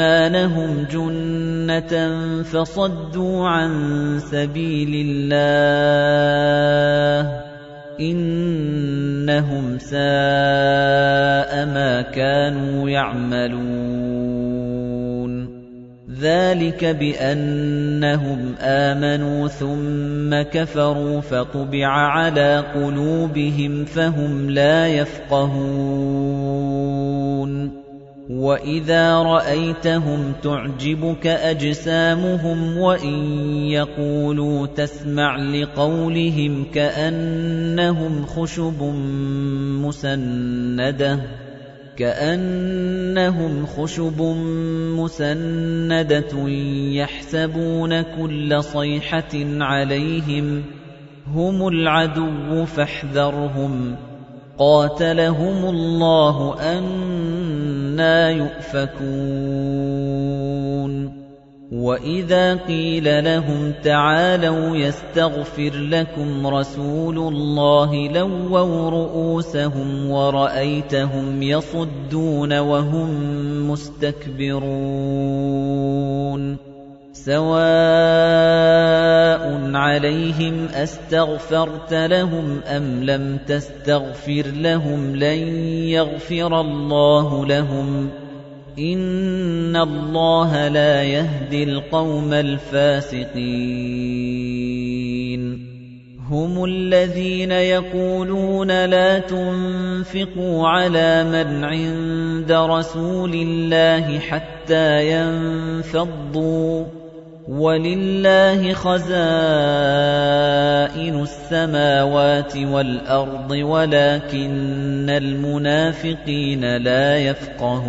أَيْمَانَهُمْ جُنَّةً فَصَدُّوا عَن سَبِيلِ اللَّهِ إِنَّهُمْ سَاءَ مَا كَانُوا يَعْمَلُونَ ذَلِكَ بِأَنَّهُمْ آمَنُوا ثُمَّ كَفَرُوا فَطُبِعَ عَلَى قُلُوبِهِمْ فَهُمْ لَا يَفْقَهُونَ وَإِذَا رَأَيْتَهُمْ تُعْجِبُكَ أَجْسَامُهُمْ وَإِن يَقُولُوا تَسْمَعْ لِقَوْلِهِمْ كَأَنَّهُمْ خُشُبٌ مُّسَنَّدَةٌ كَأَنَّهُمْ خُشُبٌ مُّسَنَّدَةٌ يَحْسَبُونَ كُلَّ صَيْحَةٍ عَلَيْهِمْ هُمُ الْعَدُوُّ فَاحْذَرْهُمْ قَاتَلَهُمُ اللَّهُ أَنَّىٰ يُؤْفَكُونَ. وَإِذَا قِيلَ لَهُمْ تَعَالَوْا يَسْتَغْفِرْ لَكُمْ رَسُولُ اللَّهِ لَوَّوْا رُءُوسَهُمْ وَرَأَيْتَهُمْ يَصُدُّونَ وَهُمْ مُسْتَكْبِرُونَ. سَوَاءٌ عَلَيْهِمْ أَسْتَغْفَرْتَ لَهُمْ أَمْ لَمْ تَسْتَغْفِرْ لَهُمْ لَن يَغْفِرَ اللَّهُ لَهُمْ إِنَّ اللَّهَ لَا يَهْدِي الْقَوْمَ الْفَاسِقِينَ هُمُ الَّذِينَ يَقُولُونَ لَا تُنفِقُوا عَلَى مَنْ عِندَ رَسُولِ اللَّهِ حَتَّى يَنفَضُّوا وَلِلَّهِ خَزَائِنُ السَّمَاوَاتِ وَالْأَرْضِ وَلَكِنَّ الْمُنَافِقِينَ لَا يَفْقَهُونَ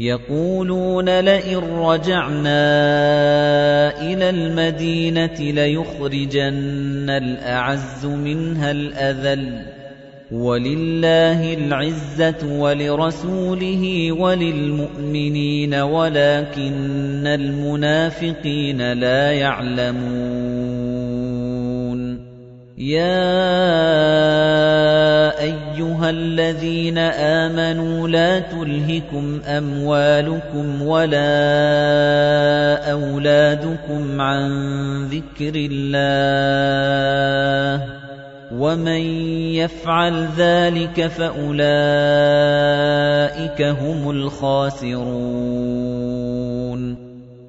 يَقُولُونَ لَئِن رَّجَعْنَا إِلَى الْمَدِينَةِ لَيُخْرِجَنَّ الْأَعَزُّ مِنْهَا الْأَذَلَّ وَلِلَّهِ الْعِزَّةُ وَلِرَسُولِهِ وَلِلْمُؤْمِنِينَ وَلَكِنَّ الْمُنَافِقِينَ لَا يَعْلَمُونَ. يَا أَيُّهَا الَّذِينَ آمَنُوا لَا تُلْهِكُمْ أَمْوَالُكُمْ وَلَا أَوْلَادُكُمْ عَن ذِكْرِ اللَّهِ. وَمَن يَفْعَلْ ذَلِكَ فَأُولَٰئِكَ هُمُ الْخَاسِرُونَ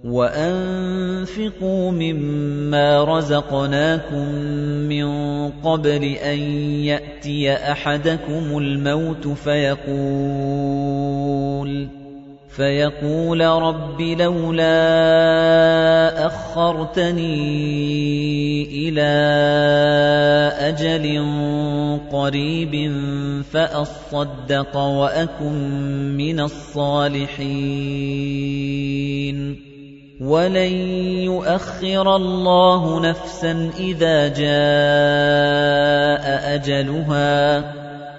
وَأَنفِقُوا مِمَّا رَزَقْنَاكُم مِّن قَبْلِ أَن يَأْتِيَ أَحَدَكُمُ الْمَوْتُ فَيَقُولَ فَيَقُولَ رَبِّ لَوْلَا أَخَّرْتَنِي إِلَىٰ أَجَلٍ قَرِيبٍ فَأَصَّدَّقَ وَأَكُن مِّنَ الصَّالِحِينَ. وَلَن يُؤَخِّرَ اللَّهُ نَفْسًا إِذَا جَاءَ أَجَلُهَا ۚ.